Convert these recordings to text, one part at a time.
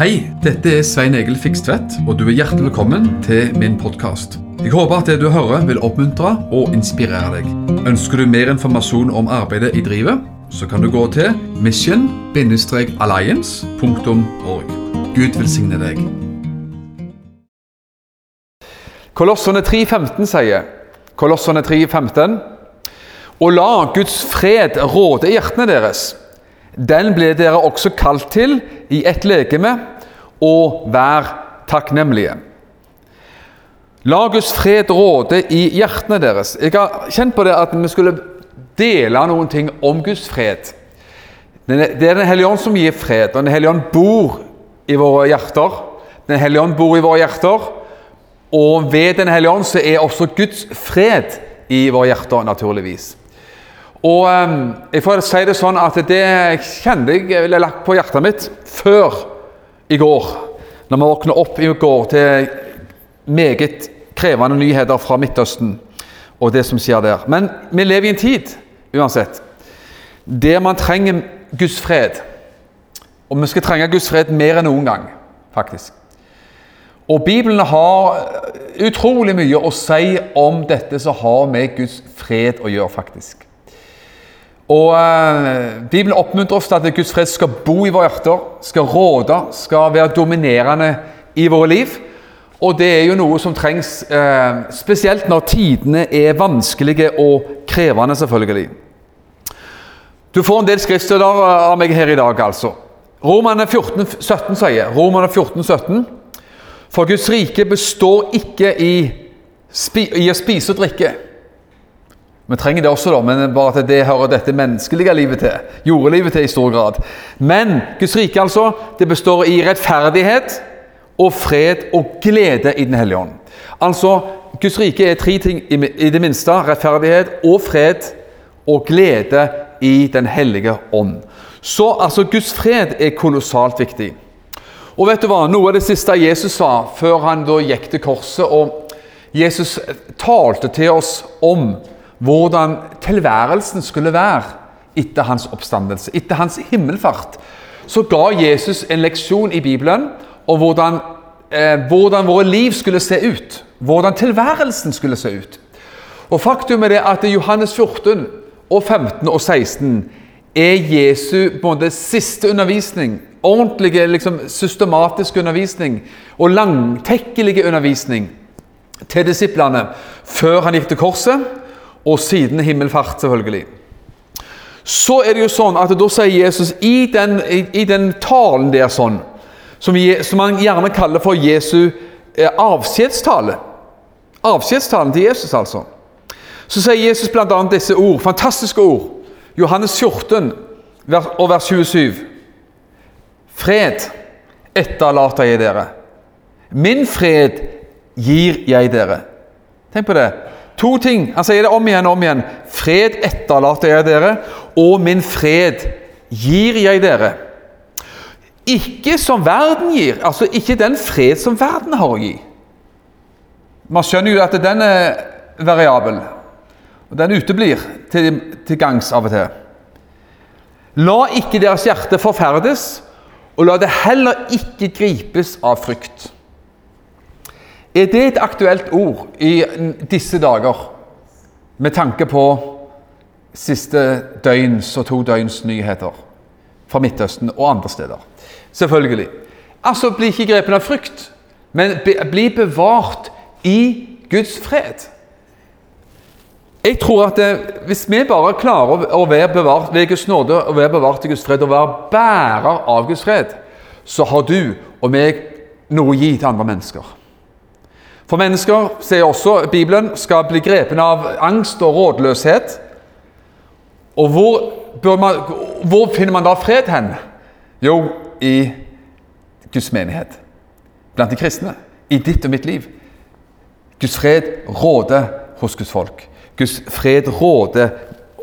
Hei, dette er Svein Egil Fikstvedt, og du er hjertelig velkommen til min podkast. Jeg håper at det du hører vil oppmuntre og inspirere deg. Ønsker du mer informasjon om arbeidet i drivet, så kan du gå til mission-alliance.org. Gud velsigne deg. Kolossene 3,15 sier Kolossene 3,15 Og la Guds fred råde hjertene deres. Den ble dere også kalt til i ett legeme, og vær takknemlige. La Guds fred råde i hjertene deres. Jeg har kjent på det at vi skulle dele noen ting om Guds fred. Det er Den hellige ånd som gir fred, og Den hellige ånd bor i våre hjerter. Den hellige ånd bor i våre hjerter, og ved Den hellige ånd så er også Guds fred i våre hjerter, naturligvis. Og um, jeg får si det sånn at det kjente jeg ville lagt på hjertet mitt før i går. Når vi våkna opp i går til meget krevende nyheter fra Midtøsten og det som skjer der. Men vi lever i en tid, uansett, der man trenger Guds fred. Og vi skal trenge Guds fred mer enn noen gang, faktisk. Og Bibelen har utrolig mye å si om dette som har med Guds fred å gjøre, faktisk. Og eh, Bibelen oppmuntrer oss til at Guds fred skal bo i våre hjerter, skal råde, skal være dominerende i våre liv. Og det er jo noe som trengs eh, spesielt når tidene er vanskelige og krevende, selvfølgelig. Du får en del skriftstøtter av meg her i dag, altså. Romerne 14, 17 sier Romerne 14, 17, For Guds rike består ikke i, i å spise og drikke vi trenger det også, da, men bare at det hører dette menneskelige livet til. Jordelivet til i stor grad. Men Guds rike altså, det består i rettferdighet og fred og glede i Den hellige ånd. Altså, Guds rike er tre ting i det minste. Rettferdighet og fred og glede i Den hellige ånd. Så altså, Guds fred er kolossalt viktig. Og vet du hva? Noe av det siste Jesus sa før han da gikk til korset og Jesus talte til oss om hvordan tilværelsen skulle være etter hans oppstandelse, etter hans himmelfart, så ga Jesus en leksjon i Bibelen om hvordan, eh, hvordan våre liv skulle se ut. Hvordan tilværelsen skulle se ut. Og Faktum er det at Johannes 14, og 15 og 16 er Jesu både siste undervisning. Ordentlig, liksom, systematisk undervisning og langtekkelig undervisning til disiplene før han gikk til korset og siden himmelfart, selvfølgelig. Så er det jo sånn at da sier Jesus i den, i, i den talen der sånn, som, som man gjerne kaller for Jesu eh, avskjedstale Avskjedstalen til Jesus, altså. Så sier Jesus bl.a. disse ord, fantastiske ord. Johannes 14 og vers 27. Fred etterlater jeg dere. Min fred gir jeg dere. Tenk på det. To ting. Han sier det om igjen og om igjen. Fred etterlater jeg dere, og min fred gir jeg dere. Ikke som verden gir, altså ikke den fred som verden har å gi. Man skjønner jo at den er variabel, og den uteblir til, til gangs av og til. La ikke deres hjerte forferdes, og la det heller ikke gripes av frykt. Er det et aktuelt ord i disse dager, med tanke på siste døgns og to døgns nyheter fra Midtøsten og andre steder? Selvfølgelig. Altså, bli ikke grepet av frykt, men bli bevart i Guds fred. Jeg tror at det, Hvis vi bare klarer å være bevart ved Guds nåde og være bevart i Guds fred og være bærer av Guds fred, så har du og meg noe å gi til andre mennesker. For mennesker, sier også Bibelen, skal bli grepne av angst og rådløshet. Og hvor, man, hvor finner man da fred hen? Jo, i Guds menighet. Blant de kristne. I ditt og mitt liv. Guds fred råder hos Guds folk. Guds fred råder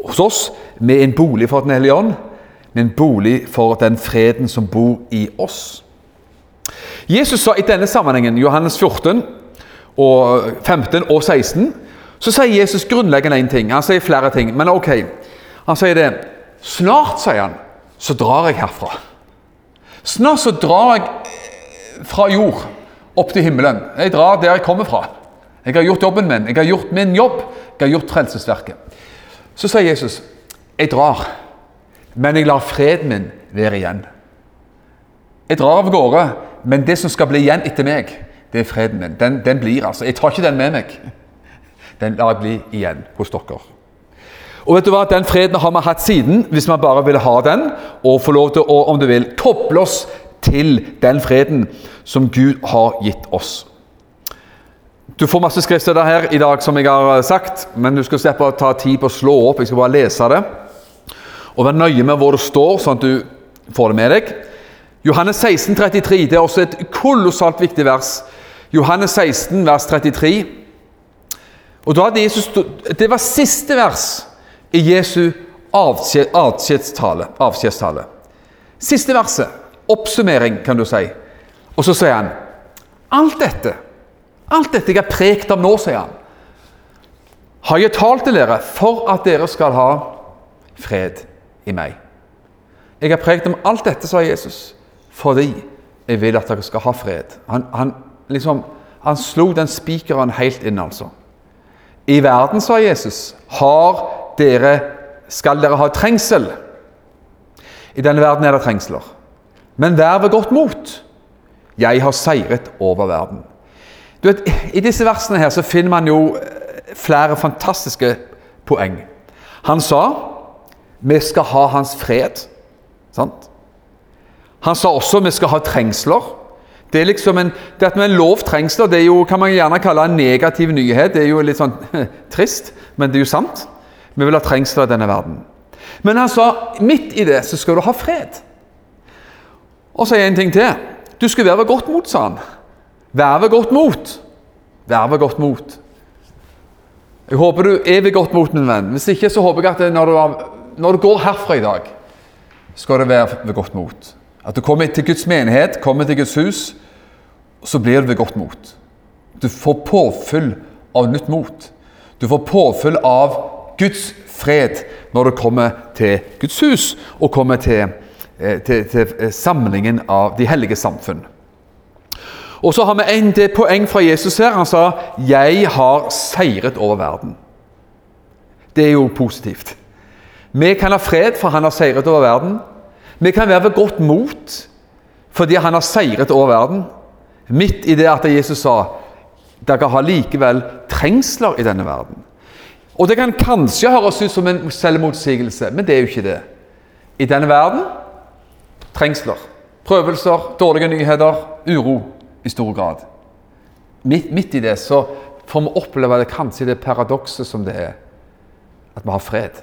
hos oss med en bolig for Den hellige ånd, med en bolig for den freden som bor i oss. Jesus sa i denne sammenhengen, Johannes 14 og 15 og 16, så sier Jesus grunnleggende én ting. Han sier flere ting, men ok. Han sier det Snart, sier han, så drar jeg herfra. Snart så drar jeg fra jord opp til himmelen. Jeg drar der jeg kommer fra. Jeg har gjort jobben min. Jeg har gjort min jobb. Jeg har gjort frelsesverket. Så sier Jesus, 'Jeg drar, men jeg lar freden min være igjen.' Jeg drar av gårde, men det som skal bli igjen etter meg, det er freden min. Den, den blir altså. Jeg tar ikke den med meg. Den lar jeg bli igjen hos dere. Og vet du hva, Den freden har vi hatt siden, hvis vi bare vil ha den, og få lov til å om du vil, koble oss til den freden som Gud har gitt oss. Du får masse skriftsteder her i dag, som jeg har sagt, men du skal slippe å ta tid på å slå opp. Jeg skal bare lese det. Og være nøye med hvor det står, sånn at du får det med deg. Johannes 16, 33, det er også et kolossalt viktig vers. Johannes 16, vers 33. Og da hadde Jesus, Det var siste vers i Jesu avskjedstale. Siste verset. Oppsummering, kan du si. Og så sier han Alt dette, alt dette jeg har prekt om nå, sier han, har jeg talt til dere for at dere skal ha fred i meg. Jeg har prekt om alt dette, sa Jesus, fordi jeg vil at dere skal ha fred. Han, han, liksom, han slo den spikeren helt inn, altså. I verden, sa Jesus, dere, skal dere ha trengsel. I denne verden er det trengsler. Men vær ved godt mot. Jeg har seiret over verden. Du vet, I disse versene her så finner man jo eh, flere fantastiske poeng. Han sa vi skal ha hans fred. Sant? Han sa også vi skal ha trengsler. Det er liksom en, det at vi er lovtrengsler, det er jo, kan man gjerne kalle en negativ nyhet. Det er jo litt sånn trist, men det er jo sant. Vi vil ha trengsler i denne verden. Men han sa midt i det så skal du ha fred. Og så en ting til. Du skal være ved godt mot, sa han. Være ved godt mot. Være ved godt mot. Jeg håper du er ved godt mot, min venn. Hvis ikke, så håper jeg at når du, når du går herfra i dag, skal du være ved godt mot. At du kommer til Guds menighet, kommer til Guds hus, så blir du ved godt mot. Du får påfyll av nytt mot. Du får påfyll av Guds fred når du kommer til Guds hus og kommer til Eh, til, til eh, samlingen av de hellige samfunn. Og så har vi en, det poeng fra Jesus her. Han sa 'Jeg har seiret over verden'. Det er jo positivt. Vi kan ha fred, for han har seiret over verden. Vi kan være ved godt mot fordi han har seiret over verden. Midt i det at Jesus sa dere har likevel trengsler i denne verden. Og Det kan kanskje høres ut som en selvmotsigelse, men det er jo ikke det. I denne verden trengsler, prøvelser, dårlige nyheter, uro i stor grad. Midt, midt i det så får vi oppleve det kanskje det paradokset som det er, at vi har fred.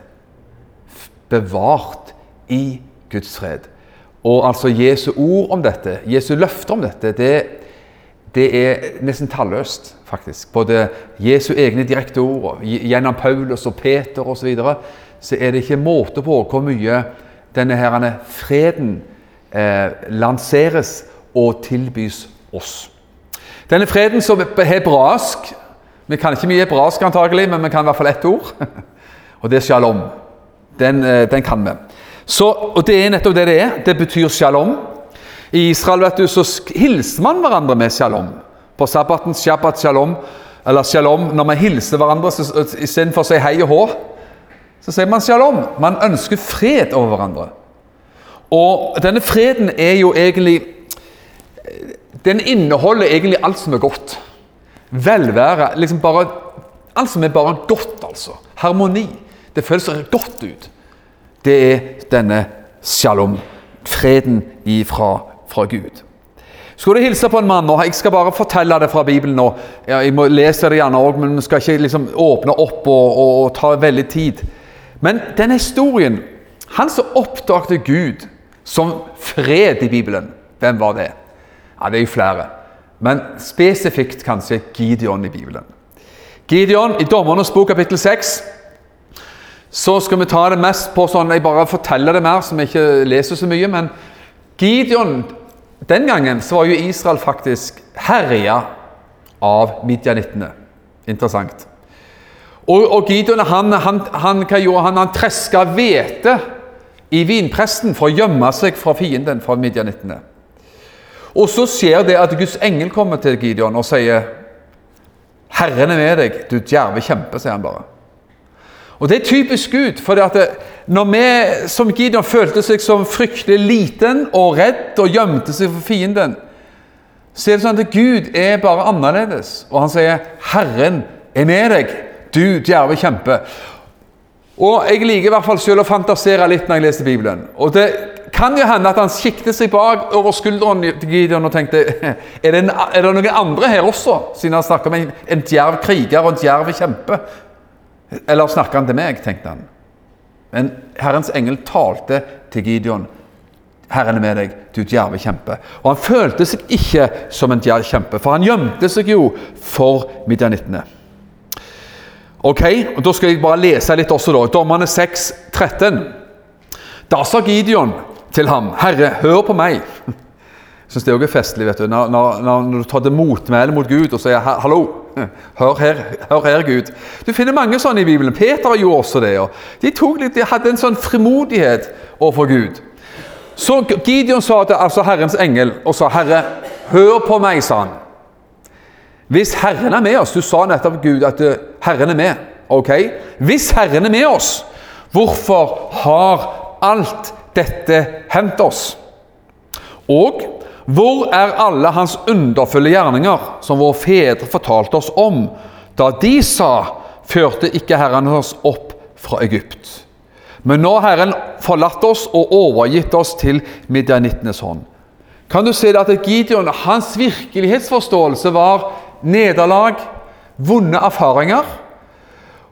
Bevart i Guds fred. Og altså Jesu ord om dette, Jesu løfter om dette, det, det er nesten talløst, faktisk. Både Jesu egne direkte ord, gjennom Paulus og Peter osv., så, videre, så er det ikke måte på hvor mye denne herrene freden eh, lanseres og tilbys oss. Denne freden som er hebraisk Vi kan ikke mye hebraisk, antagelig, men vi kan i hvert fall ett ord. Og det er shalom. Den, eh, den kan vi. Så, og det er nettopp det det er. Det betyr shalom. I Israel vet du, så hilser man hverandre med shalom. På sabbaten shabbat shalom, eller shalom Når man hilser hverandre istedenfor å si hei og hå, så sier man shalom. Man ønsker fred over hverandre. Og denne freden er jo egentlig Den inneholder egentlig alt som er godt. Velvære. liksom bare, Alt som er bare godt, altså. Harmoni. Det føles godt ut. Det er denne shalom, freden ifra fra Gud. Skulle du hilse på en mann og Jeg skal bare fortelle det fra Bibelen nå. Jeg må lese det gjerne òg, men vi skal ikke liksom åpne opp og, og, og ta veldig tid. Men denne historien Han som oppdaget Gud som fred i Bibelen. Hvem var det? Ja, Det er jo flere. Men spesifikt kanskje Gideon i Bibelen. Gideon i Dommernes bok kapittel 6. Så skal vi ta det mest på sånn Jeg bare forteller det mer, så vi ikke leser så mye. Men Gideon Den gangen så var jo Israel faktisk herja av midjanittene. Interessant. Og, og Gideon han, han, han, han? Han treska hvete i vinpresten for å gjemme seg fra fienden, fra midjanittene. Og så skjer det at Guds engel kommer til Gideon og sier 'Herren er med deg, du djerve kjempe', sier han bare. Og Det er typisk Gud. for Når vi som Gideon følte seg som fryktelig liten og redd og gjemte seg for fienden, så er det sånn at Gud er bare annerledes. Og han sier 'Herren er med deg, du djerve kjempe'. Og Jeg liker i hvert fall selv å fantasere litt når jeg leser Bibelen. Og Det kan jo hende at han siktet seg bak over skulderen til Gideon og tenkte er det, en, er det noen andre her også, siden han snakker om en, en djerv kriger og en djerv kjempe? Eller snakker han til meg, tenkte han. Men Herrens engel talte til Gideon. Herren er med deg, du djerve kjempe. Og han følte seg ikke som en djerv kjempe, for han gjemte seg jo for midjanittene. Ok, og Da skal jeg bare lese litt også, da. Dommerne 6, 13. Da sa Gideon til ham, 'Herre, hør på meg.' Syns det er festlig vet du, når, når, når du tar til motmæle mot Gud og sier 'hallo'. Hør her, hør her, Gud. Du finner mange sånne i Bibelen. Peter gjorde også det. og de, litt, de hadde en sånn frimodighet overfor Gud. Så Gideon sa til altså Herrens engel og sa, 'Herre, hør på meg', sa han. Hvis Herren er med oss Du sa nettopp, Gud, at eh, Herren er med. ok? Hvis Herren er med oss, hvorfor har alt dette hendt oss? Og hvor er alle hans underfulle gjerninger, som våre fedre fortalte oss om, da de sa, førte ikke Herren oss opp fra Egypt? Men nå har Herren forlatt oss og overgitt oss til midjanittenes hånd. Kan du se at Gideon, hans virkelighetsforståelse var nederlag, vonde erfaringer?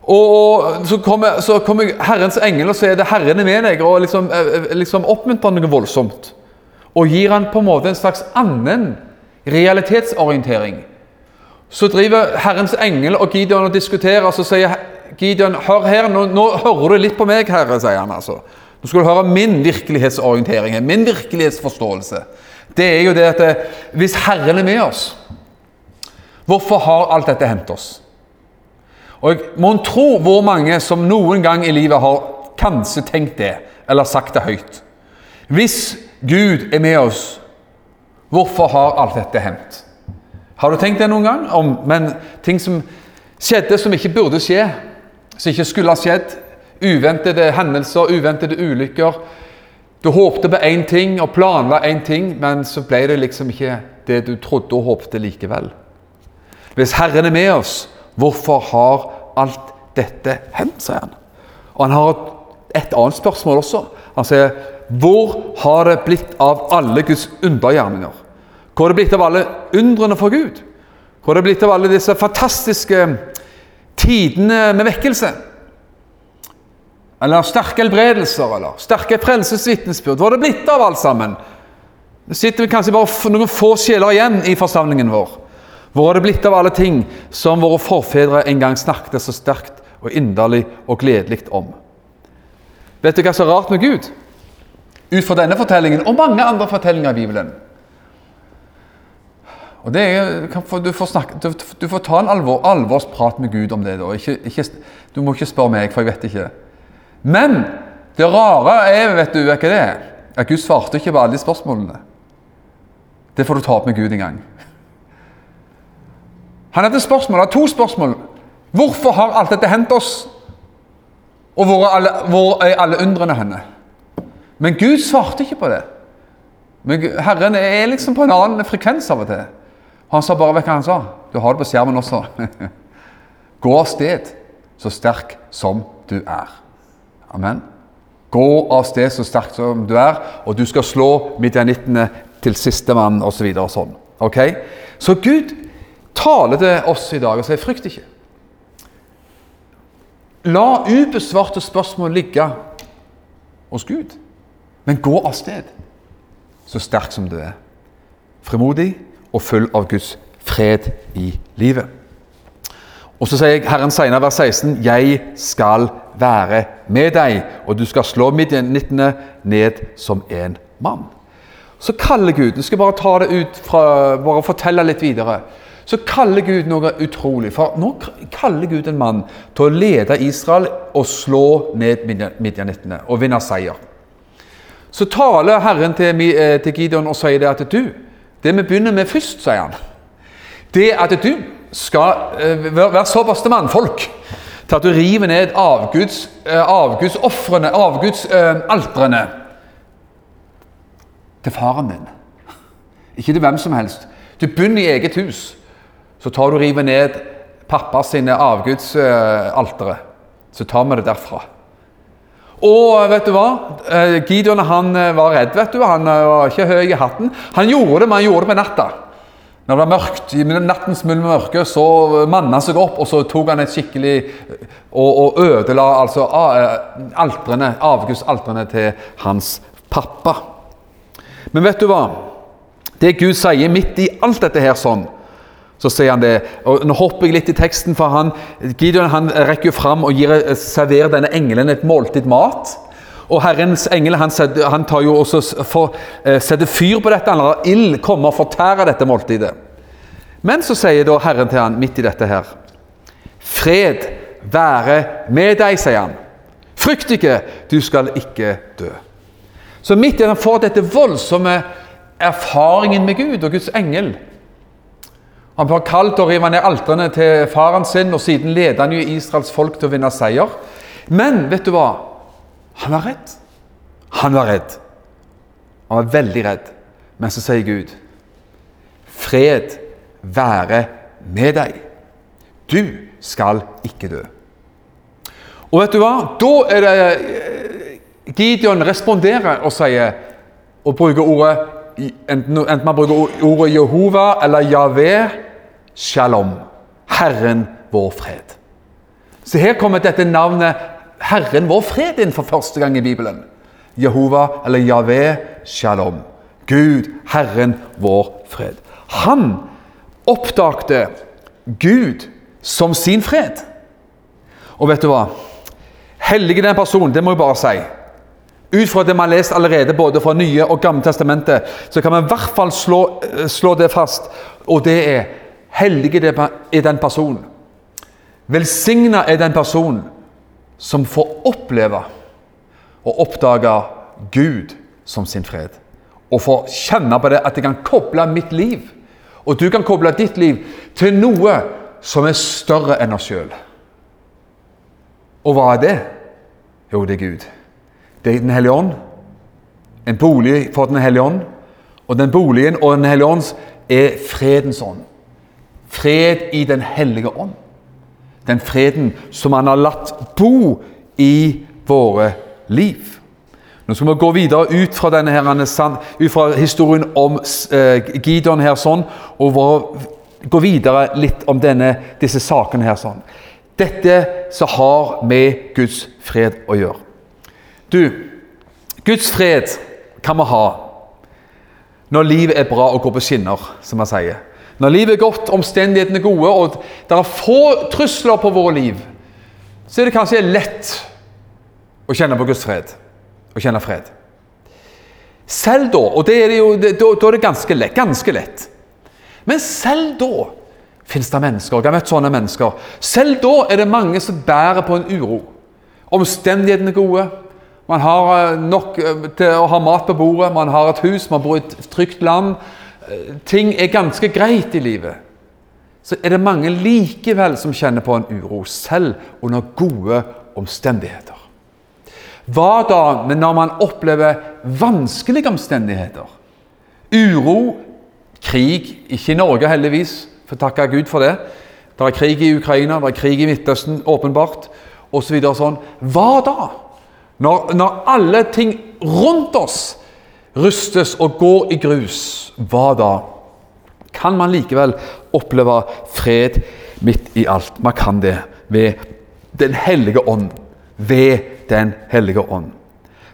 Og så kommer, så kommer Herrens engel og sier det 'Herren er med deg', og liksom, eh, eh, liksom oppmuntrer noe voldsomt og gir han på en måte en slags annen realitetsorientering. Så driver Herrens engel og Gideon og diskuterer, og så sier Gideon hør her, nå, nå hører du litt på meg, Herre, sier han. altså. Nå skal du høre min virkelighetsorientering, min virkelighetsforståelse. Det er jo det at eh, hvis Herren er med oss, hvorfor har alt dette hendt oss? Og jeg må tro hvor mange som noen gang i livet har kanskje tenkt det, eller sagt det høyt. Hvis Gud er med oss. Hvorfor har alt dette hendt? Har du tenkt det noen gang? Om, men ting som skjedde som ikke burde skje, som ikke skulle ha skjedd. Uventede hendelser, uventede ulykker. Du håpte på én ting og planla én ting, men så ble det liksom ikke det du trodde og håpte likevel. Hvis Herren er med oss, hvorfor har alt dette hendt, sier han. Og han har et annet spørsmål også. Han sier hvor har det blitt av alle Guds undergjerninger? Hvor har det blitt av alle undrene for Gud? Hvor har det blitt av alle disse fantastiske tidene med vekkelse? Eller sterke helbredelser, eller sterke frelsesvitnesbyrd? Hvor har det blitt av alt sammen? Det sitter kanskje bare noen få sjeler igjen i forsamlingen vår. Hvor har det blitt av alle ting som våre forfedre en gang snakket så sterkt og inderlig og gledelig om? Vet du hva som er rart med Gud? Ut fra denne fortellingen og mange andre fortellinger i Bibelen. Og det er, du, får snakke, du, får ta en alvor, alvorsprat med Gud om det. da. Ikke, ikke, du må ikke spørre meg, for jeg vet ikke. Men det rare er vet du, hva det er? at Gud svarte ikke på alle de spørsmålene. Det får du ta opp med Gud en gang. Han hadde spørsmål, to spørsmål. Hvorfor har alt dette hendt oss? Og hvor er alle, hvor er alle undrene henne? Men Gud svarte ikke på det. Men Herren er liksom på en annen frekvens av og til. Han sa bare hva han sa. Du har det på skjermen også. Gå av sted så sterk som du er. Amen. Gå av sted så sterk som du er, og du skal slå midjanittene til sistemann osv. Så og sånn. Ok? Så Gud taler til oss i dag og sier 'frykt ikke'. La ubesvarte spørsmål ligge hos Gud. Men gå av sted, så sterk som du er. Frimodig og full av Guds fred i livet. Og så sier Herren senere, vers 16.: Jeg skal være med deg, og du skal slå midjanittene ned som en mann. Så kaller Gud Jeg skal bare ta det ut fra, bare fortelle litt videre. Så kaller Gud noe utrolig. For nå kaller Gud en mann til å lede Israel og slå ned midjanittene og vinne seier. Så taler Herren til, eh, til Gideon og sier det at du, Det vi begynner med først, sier han, det at du skal eh, være såpass til mannfolk til at du river ned avguds, eh, avgudsofrene, avgudsaltrene, til faren din. Ikke til hvem som helst. Du begynner i eget hus. Så tar du og river ned pappa sine avgudsaltere. Så tar vi det derfra. Og vet du hva? Eh, Gideon han eh, var redd. vet du. Han eh, var ikke høy i hatten. Han gjorde det, men han gjorde det på natta. Når det var mørkt, i nattens mulm mørke, så manna han seg opp og så tok han et skikkelig Og, og ødela altså altrene, avgudsaltrene til hans pappa. Men vet du hva? Det Gud sier midt i alt dette her sånn, så sier han det. og Nå hopper jeg litt i teksten, for han, Gideon han rekker jo fram og gir, serverer denne engelen et måltid mat. Og Herrens engel han, han tar jo også for, eh, setter fyr på dette. Han lar ild komme og fortære dette måltidet. Men så sier da Herren til han midt i dette her Fred være med deg, sier han. Frykt ikke, du skal ikke dø. Så midt i han får dette voldsomme erfaringen med Gud og Guds engel Han var kalt og rive ned altrene til faren sin, og siden ledet han jo Israels folk til å vinne seier. Men vet du hva? Han var redd. Han var redd. Han var veldig redd. Men så sier Gud, fred være med deg. Du skal ikke dø. Og vet du hva? Da er det Gideon responderer og sier og bruker ordet enten, enten man bruker ordet Jehova eller Javé, shalom. Herren vår fred. Så her kommer dette navnet Herren vår fred inn for første gang i Bibelen. Jehova eller Javé, shalom. Gud, Herren vår fred. Han oppdagte Gud som sin fred. Og vet du hva? Hellige den personen, det må jeg bare si. Ut fra det vi har lest allerede, både fra Nye og Gamle testamentet, så kan vi i hvert fall slå, eh, slå det fast. Og det er hellige er den personen. Velsigna er den personen som får oppleve og oppdage Gud som sin fred. Og får kjenne på det at jeg kan koble mitt liv, og du kan koble ditt liv, til noe som er større enn oss sjøl. Og hva er det? Jo, det er Gud. Det er Den hellige ånd. En bolig for Den hellige ånd. Og den boligen og Den hellige ånd er fredens ånd. Fred i Den hellige ånd. Den freden som han har latt bo i våre liv. Nå skal vi gå videre ut fra, denne her, ut fra historien om eh, Gideon her sånn, og gå videre litt om denne, disse sakene her sånn. Dette som har med Guds fred å gjøre. Du, Guds fred kan vi ha når livet er bra og går på skinner, som man sier. Når livet er godt, omstendighetene er gode, og det er få trusler på våre liv, så er det kanskje lett å kjenne på Guds fred. Å kjenne fred. Selv da, og det er det jo, da, da er det ganske lett, ganske lett. Men selv da fins det mennesker. Jeg har møtt sånne mennesker. Selv da er det mange som bærer på en uro. Omstendighetene er gode, man har eh, nok eh, til å ha mat på bordet, man har et hus, man bor i et trygt land. Eh, ting er ganske greit i livet. Så er det mange likevel som kjenner på en uro, selv under gode omstendigheter. Hva da når man opplever vanskelige omstendigheter? Uro, krig Ikke i Norge, heldigvis, for takke Gud for det. Det er krig i Ukraina, det er krig i Midtøsten, åpenbart, osv. Så sånn. Hva da? Når, når alle ting rundt oss rustes og går i grus, hva da? Kan man likevel oppleve fred midt i alt? Man kan det ved Den hellige ånd. Ved Den hellige ånd.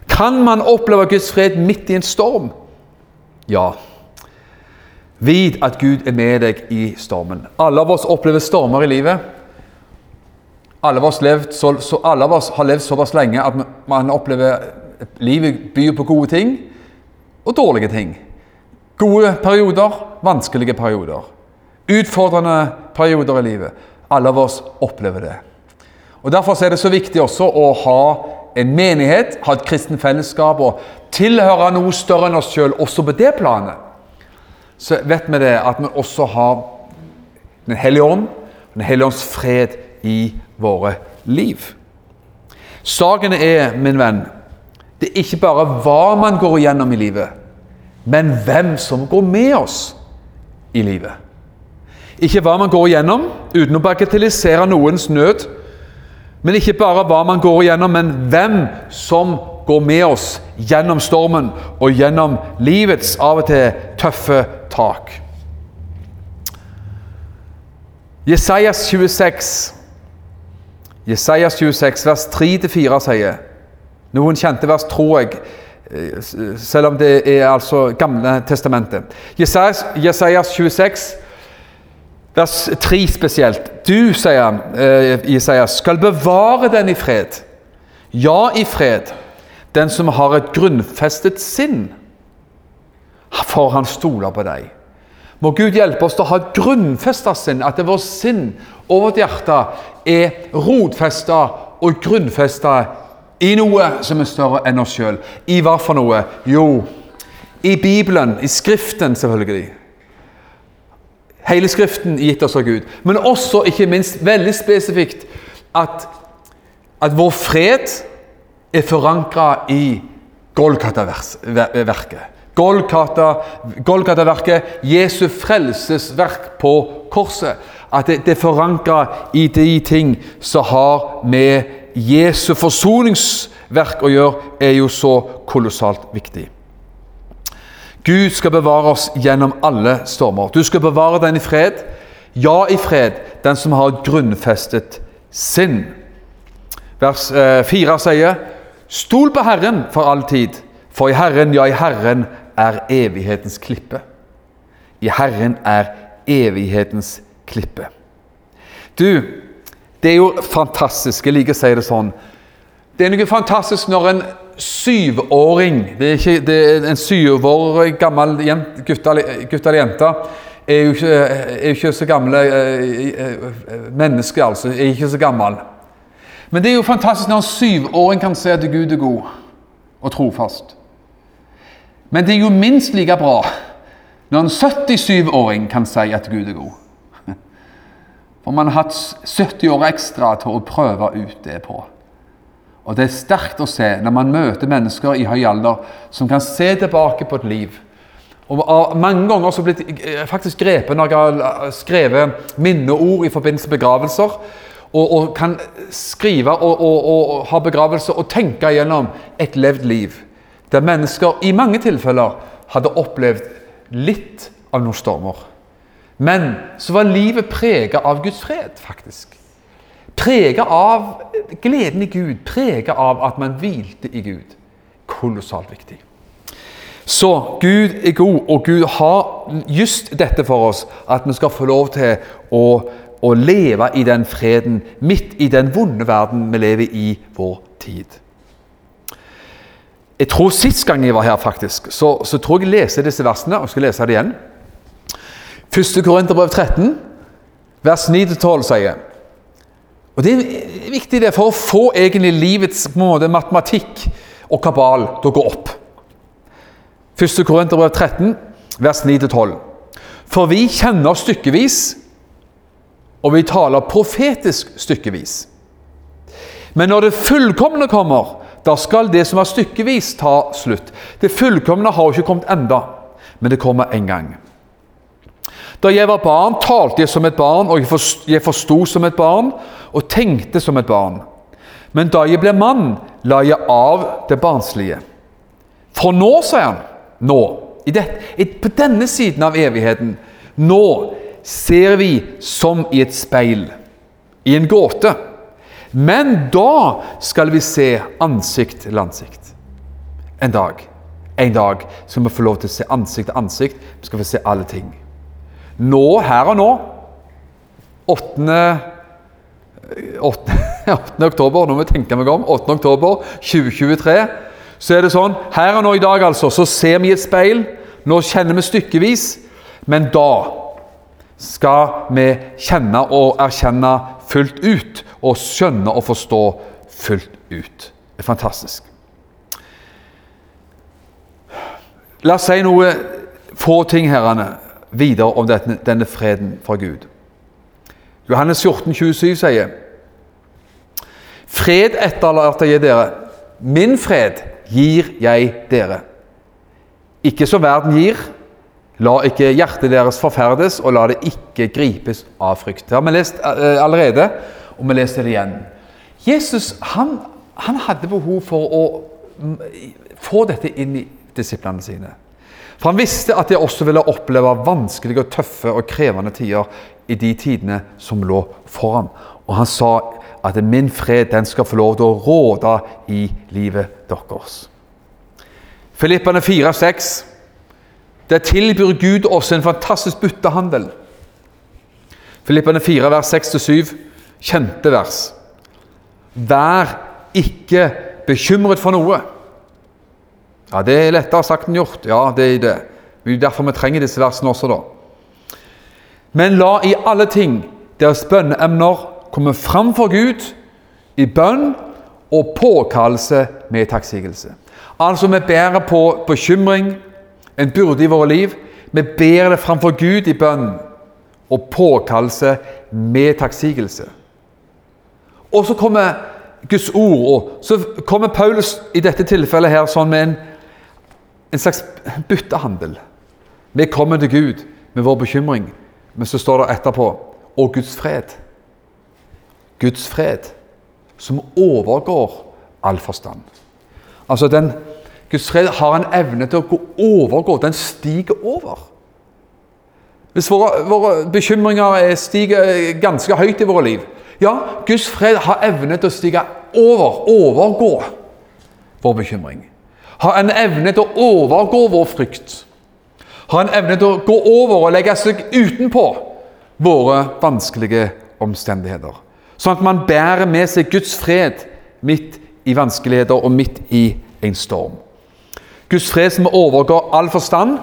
Kan man oppleve Guds fred midt i en storm? Ja. Vid at Gud er med deg i stormen. Alle av oss opplever stormer i livet. Alle av, oss levd, så, så alle av oss har levd såpass lenge at man opplever livet byr på gode ting og dårlige ting. Gode perioder, vanskelige perioder. Utfordrende perioder i livet. Alle av oss opplever det. Og Derfor er det så viktig også å ha en menighet, ha et kristen fellesskap og tilhøre noe større enn oss sjøl også på det planet. så vet vi det at vi også har Den hellige ånd, Den hellige ånds fred i våre liv. Saken er, min venn, det er ikke bare hva man går igjennom i livet, men hvem som går med oss i livet. Ikke hva man går igjennom, uten å bagatellisere noens nød. Men ikke bare hva man går igjennom, men hvem som går med oss gjennom stormen og gjennom livets av og til tøffe tak. Jesajas 26, Jesajas 26 vers 3-4 sier Noen kjente vers, tror jeg, selv om det er altså Gamle testamentet. Jesajas, Jesajas 26 vers 3 spesielt. Du, sier han, eh, Jesajas, skal bevare den i fred. Ja, i fred. Den som har et grunnfestet sinn. For han stoler på deg. Må Gud hjelpe oss til å ha et grunnfesta sinn, at det vårt sinn og vårt hjerte er rotfesta og grunnfesta i noe som er større enn oss sjøl. I hva for noe? Jo, i Bibelen, i Skriften selvfølgelig. Hele Skriften gitt oss av Gud. Men også, ikke minst, veldig spesifikt at, at vår fred er forankra i Golgata-verket. Golgata-verket, Jesu frelsesverk på korset. At det, det er forankra i de ting som har med Jesu forsoningsverk å gjøre, er jo så kolossalt viktig. Gud skal bevare oss gjennom alle stormer. Du skal bevare den i fred. Ja, i fred, den som har grunnfestet sinn. Vers 4 eh, sier Stol på Herren for all tid, for i Herren, ja, i Herren er evighetens klippe. I Herren er evighetens klippe. Du, det er jo fantastisk. Jeg liker å si det sånn. Det er noe fantastisk når en syvåring Det er, ikke, det er en syvårig år gammel gutt eller jente er jo, ikke, er ikke så gamle eh, eh, mennesker, altså. Er ikke så gammel. Men det er jo fantastisk når en syvåring kan se at Gud er god og trofast. Men det er jo minst like bra når en 77-åring kan si at Gud er god. For man har hatt 70 år ekstra til å prøve ut det på. Og Det er sterkt å se når man møter mennesker i høy alder som kan se tilbake på et liv. Og Mange ganger jeg blitt eh, faktisk grepet når jeg har skrevet minneord i forbindelse med begravelser og, og kan skrive og, og, og, ha begravelse og tenke gjennom et levd liv. Der mennesker i mange tilfeller hadde opplevd litt av noen stormer. Men så var livet prega av Guds fred, faktisk. Prega av gleden i Gud, prega av at man hvilte i Gud. Kolossalt viktig. Så Gud er god, og Gud har just dette for oss, at vi skal få lov til å å leve i den freden midt i den vonde verden vi lever i vår tid. Jeg tror Sist gang jeg var her, faktisk, så, så tror jeg jeg leser disse versene. og skal lese det igjen. 1. Korinterbrev 13, vers 9-12 sier Og Det er viktig det for å få egentlig livets måte, matematikk og kabal til å gå opp. 1. Korinterbrev 13, vers 9-12. For vi kjenner stykkevis og vi taler profetisk stykkevis. Men når det fullkomne kommer, da skal det som er stykkevis, ta slutt. Det fullkomne har jo ikke kommet enda, men det kommer en gang. Da jeg var barn, talte jeg som et barn, og jeg forsto som et barn, og tenkte som et barn. Men da jeg ble mann, la jeg av det barnslige. For nå, sier han, nå, det, på denne siden av evigheten, nå ser vi som i et speil, i en gåte. Men da skal vi se ansikt til ansikt. En dag. En dag skal vi få lov til å se ansikt til ansikt. Vi skal få se alle ting. Nå, her og nå, 8. 8. 8. oktober, nå må jeg tenke meg om, 8. oktober 2023, så er det sånn Her og nå i dag, altså, så ser vi et speil. Nå kjenner vi stykkevis. Men da skal vi kjenne og erkjenne fullt ut, og skjønne og forstå fullt ut. Det er fantastisk. La oss si noe få ting, herrene. Videre om denne, denne freden fra Gud. Johannes 14, 27 sier Fred etterlater jeg dere. Min fred gir jeg dere. Ikke som verden gir. La ikke hjertet deres forferdes, og la det ikke gripes av frykt. Det har vi lest eh, allerede, og vi leser det igjen. Jesus han, han hadde behov for å mm, få dette inn i disiplene sine. For han visste at jeg også ville oppleve vanskelige, og tøffe og krevende tider i de tidene som lå foran. Og han sa at 'min fred den skal få lov til å råde i livet deres'. Filippane 4,6. Der tilbyr Gud oss en fantastisk byttehandel. Filippane 4, vers 6-7, kjente vers. Vær ikke bekymret for noe. Ja, Det er lettere sagt enn gjort. Ja, det er det. Det er derfor vi trenger disse versene også, da. Men la i alle ting deres bønneemner komme fram for Gud i bønn og påkallelse med takksigelse. Altså, vi bærer på bekymring, en byrde i våre liv. Vi bærer det framfor Gud i bønn og påkallelse med takksigelse. Og så kommer Guds ord, og så kommer Paulus i dette tilfellet her sånn med en, en slags byttehandel. Vi kommer til Gud med vår bekymring. Men så står det etterpå og Guds fred. Guds fred som overgår all forstand. Altså den, Guds fred har en evne til å gå overgå. Den stiger over. Hvis våre, våre bekymringer stiger ganske høyt i våre liv Ja, Guds fred har evne til å stige over, overgå vår bekymring. Har en evne til å overgå vår frykt har en evne til å gå over og legge seg utenpå våre vanskelige omstendigheter. Sånn at man bærer med seg Guds fred midt i vanskeligheter og midt i en storm. Guds fred som overgår all forstand,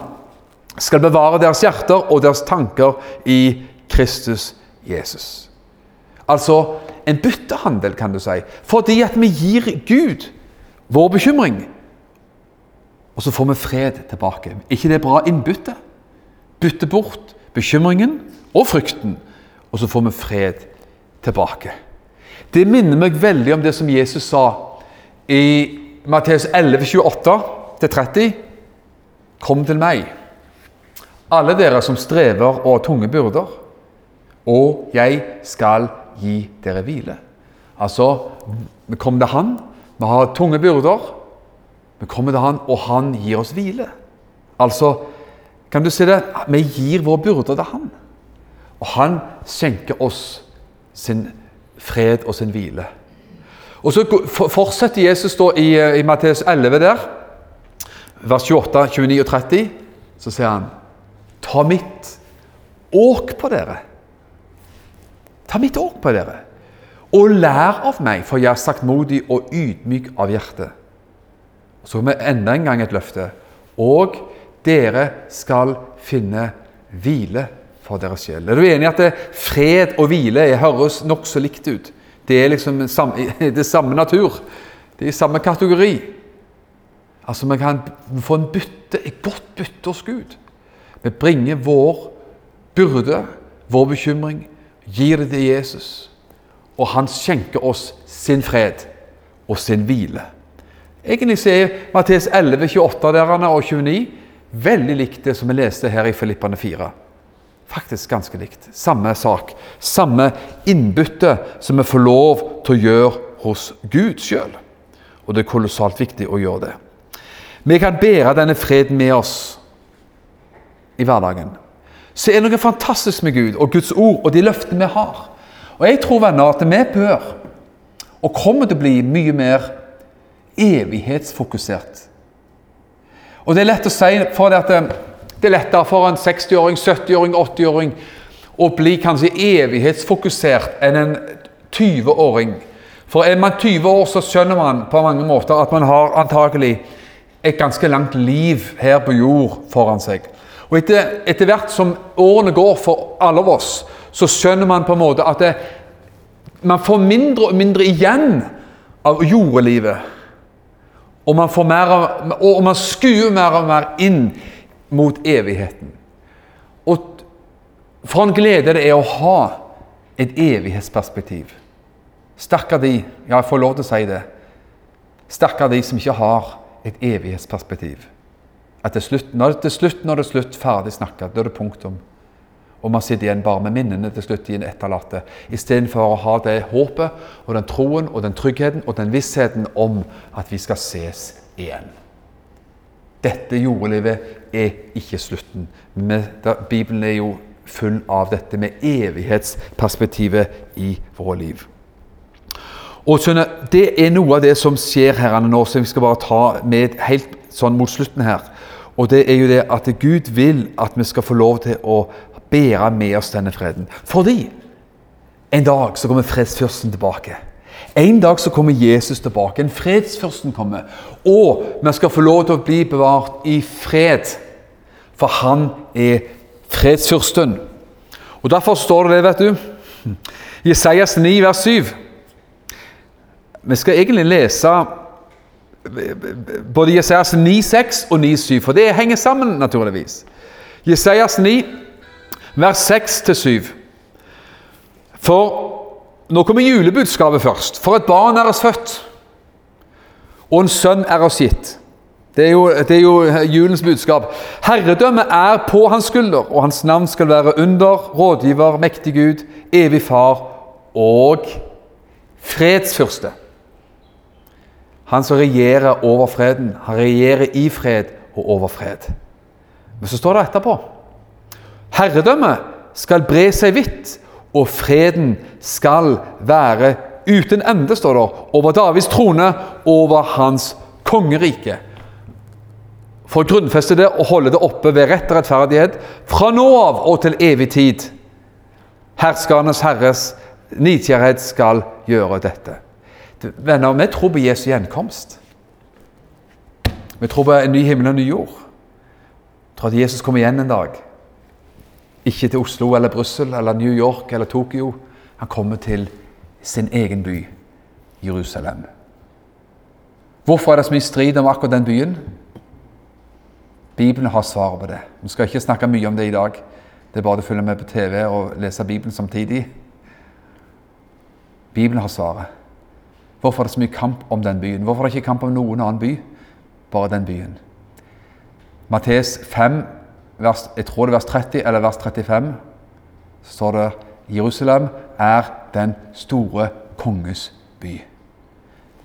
skal bevare deres hjerter og deres tanker i Kristus Jesus. Altså en byttehandel, kan du si. Fordi at vi gir Gud vår bekymring og så får vi fred tilbake. ikke det bra innbytte? Bytte bort bekymringen og frykten, og så får vi fred tilbake. Det minner meg veldig om det som Jesus sa i Matteus 11, 28-30. Kom til meg, alle dere som strever og har tunge byrder, og jeg skal gi dere hvile. Altså, kommer til Han, vi har tunge byrder, vi kommer til Han, og Han gir oss hvile. Altså, kan du si det? Vi gir vår byrde til Han. Og Han skjenker oss sin fred og sin hvile. Og Så fortsetter Jesus da i, i Matteus 11 der, vers 28, 29 og 30. Så sier han Ta mitt åk på dere. Ta mitt åk på dere, og lær av meg, for jeg er saktmodig og ydmyk av hjerte så har vi enda en gang et løfte. Og dere skal finne hvile for deres sjel. Er du enig i at det, fred og hvile høres nokså likt ut? Det er liksom det samme natur. Det er i samme kategori. Altså Vi kan få en bytte, et godt bytte hos Gud. Vi bringer vår byrde, vår bekymring, gir det til Jesus. Og han skjenker oss sin fred og sin hvile. Egentlig så er Mattes 11, 28 derene og 29 veldig likt det som vi leste her i Filippane 4. Faktisk ganske likt. Samme sak. Samme innbytte som vi får lov til å gjøre hos Gud sjøl. Og det er kolossalt viktig å gjøre det. Vi kan bære denne freden med oss i hverdagen. Så er det noe fantastisk med Gud og Guds ord og de løftene vi har. Og jeg tror venner, at vi bør, og kommer til å bli mye mer evighetsfokusert. Og Det er lett å si, for det, at det er lettere for en 60-åring, 70-åring, 80-åring å bli kanskje evighetsfokusert enn en 20-åring. For er man 20 år, så skjønner man på mange måter at man har antakelig et ganske langt liv her på jord foran seg. Og etter, etter hvert som årene går for alle av oss, så skjønner man på en måte at det, man får mindre og mindre igjen av jordelivet. Og man, mer, og man skuer mer og mer inn mot evigheten. Og For en glede det er å ha et evighetsperspektiv. Stakkar de, ja, jeg får lov til å si det, stakkar de som ikke har et evighetsperspektiv. At til slutt, når det er slutt, når det er slutt, ferdig snakka, da er det punktum. Og man sitter igjen bare med minnene til slutt i en etterlatte. Istedenfor å ha det håpet og den troen og den tryggheten og den vissheten om at vi skal ses igjen. Dette jordelivet er ikke slutten. Bibelen er jo full av dette med evighetsperspektivet i våre liv. Og skjønner, Det er noe av det som skjer her nå, som vi skal bare ta med helt sånn mot slutten her. Og det er jo det at Gud vil at vi skal få lov til å bære med oss denne freden. Fordi en dag så kommer fredsfyrsten tilbake. En dag så kommer Jesus tilbake. En fredsfyrsten kommer. Og vi skal få lov til å bli bevart i fred. For han er fredsfyrsten. Og Derfor står det det, vet du. Jesajas 9, vers 7. Vi skal egentlig lese både Jesajas 9,6 og 9,7, for det henger sammen, naturligvis. Jesajas 9, vers 6-7. For nå kommer julebudskapet først. For et barn er oss født, og en sønn er oss gitt. Det er, jo, det er jo julens budskap. Herredømmet er på hans skulder, og hans navn skal være under, rådgiver, mektig Gud, evig far og fredsfyrste. Han som regjerer over freden. Han regjerer i fred og over fred. Men så står det etterpå Herredømmet skal bre seg vidt, og freden skal være uten ende, står det, over Davids trone, over hans kongerike for å grunnfeste det og holde det oppe ved rett og rettferdighet fra nå av og til evig tid. Herskernes Herres nidkjærhet skal gjøre dette. Venner, vi tror på Jesu gjenkomst. Vi tror på en ny himmel og en ny jord. Vi tror at Jesus kommer igjen en dag. Ikke til Oslo eller Brussel eller New York eller Tokyo. Han kommer til sin egen by, Jerusalem. Hvorfor er det så mye strid om akkurat den byen? Bibelen har svaret på det. Vi skal ikke snakke mye om det i dag. Det er bare å følge med på TV og lese Bibelen samtidig. Bibelen har svaret. Hvorfor er det så mye kamp om den byen? Hvorfor er det ikke kamp om noen annen by? Bare den byen. Mattes 5, vers, jeg tror det er vers 30 eller vers 35, så står det Jerusalem er den store konges by.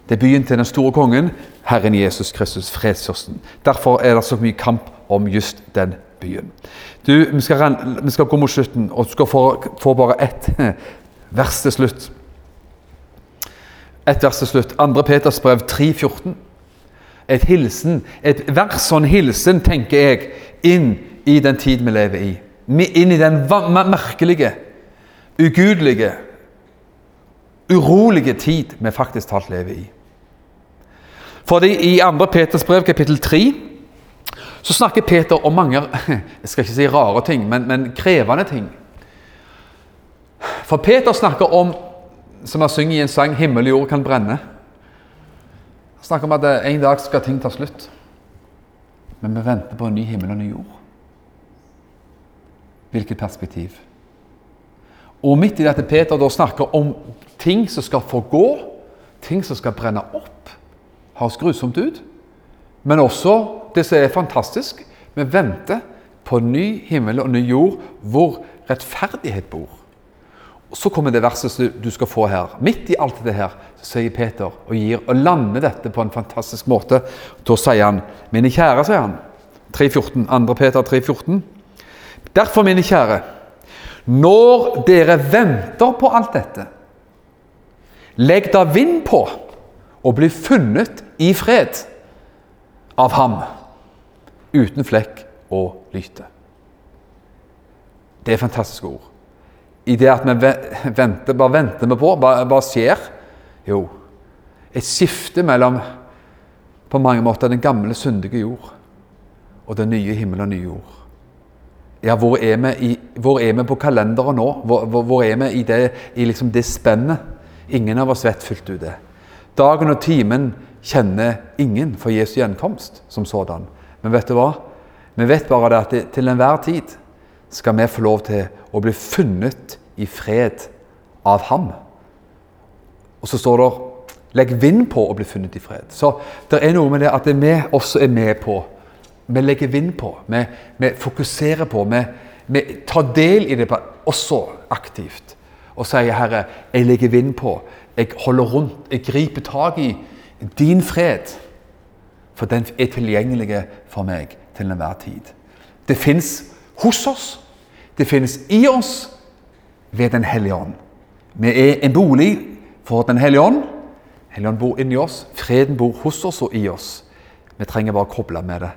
Det er byen til den store kongen, Herren Jesus Kristus, fredsfyrsten. Derfor er det så mye kamp om just den byen. Du, Vi skal, vi skal gå mot slutten, og du skal få, få bare ett vers til slutt. Et vers til slutt. 2. Peters brev 3,14. Et hilsen, et vers og en hilsen, tenker jeg, inn i den tid vi lever i. Inn i den merkelige, ugudelige, urolige tid vi faktisk talt lever i. Fordi I 2. Peters brev, kapittel 3, så snakker Peter om mange jeg skal ikke si rare ting, men, men krevende ting. For Peter snakker om, som han synger i en sang, 'Himmel og jord kan brenne'. Han snakker om at en dag skal ting ta slutt. Men vi venter på en ny himmel og ny jord. Hvilket perspektiv? Og midt i dette Peter da snakker om ting som skal forgå, ting som skal brenne opp høres grusomt ut, men også det som er fantastisk. Vi venter på ny himmel og ny jord hvor rettferdighet bor. Så kommer det verset du skal få her. Midt i alt dette her så sier Peter og gir og lander dette på en fantastisk måte. Da sier han, 'Mine kjære', sier han. 3.14, 2. Peter 3,14. Derfor, mine kjære, når dere venter på alt dette, legg da vind på og bli funnet i fred av ham, uten flekk og lyte. Det er fantastiske ord. I det at vi venter, bare venter vi på, bare, bare skjer Jo, et skifte mellom på mange måter den gamle, syndige jord og den nye himmel og nye jord. Ja, hvor er i, hvor er vi på kalenderen nå? Hvor, hvor, hvor er vi i det, i liksom det spennet? Ingen av oss vet fullt ut det. Dagen og timen kjenner ingen for Jesu gjenkomst som sådan. Men vet du hva? Vi vet bare det at det, til enhver tid skal vi få lov til å bli funnet i fred av ham. Og så står det 'legg vind på å bli funnet i fred'. Så det er noe med det at vi også er med på. Vi legger vind på. Vi, vi fokuserer på. Vi, vi tar del i det også aktivt. Og sier 'Herre, jeg legger vind på'. Jeg holder rundt. Jeg griper tak i din fred. For den er tilgjengelig for meg til enhver tid. Det fins hos oss. Det finnes i oss ved Den hellige ånd. Vi er en bolig for Den hellige ånd. Helligånd bor inni oss. Freden bor hos oss og i oss. Vi trenger bare å koble med det.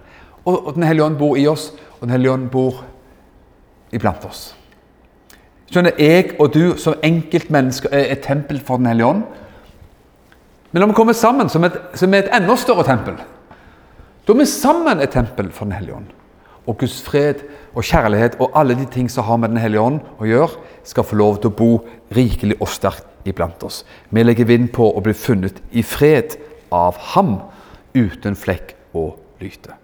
Og, Den hellige ånd bor i oss, og Den hellige ånd bor iblant oss. Skjønner, Jeg og du som enkeltmennesker er et tempel for Den hellige ånd. Men når vi kommer sammen som et, som et enda større tempel, da er vi sammen et tempel for Den hellige ånd. Og Guds fred og kjærlighet og alle de ting som har med Den hellige ånd å gjøre, skal få lov til å bo rikelig og sterkt iblant oss. Vi legger vind på å bli funnet i fred av Ham, uten flekk og lyte.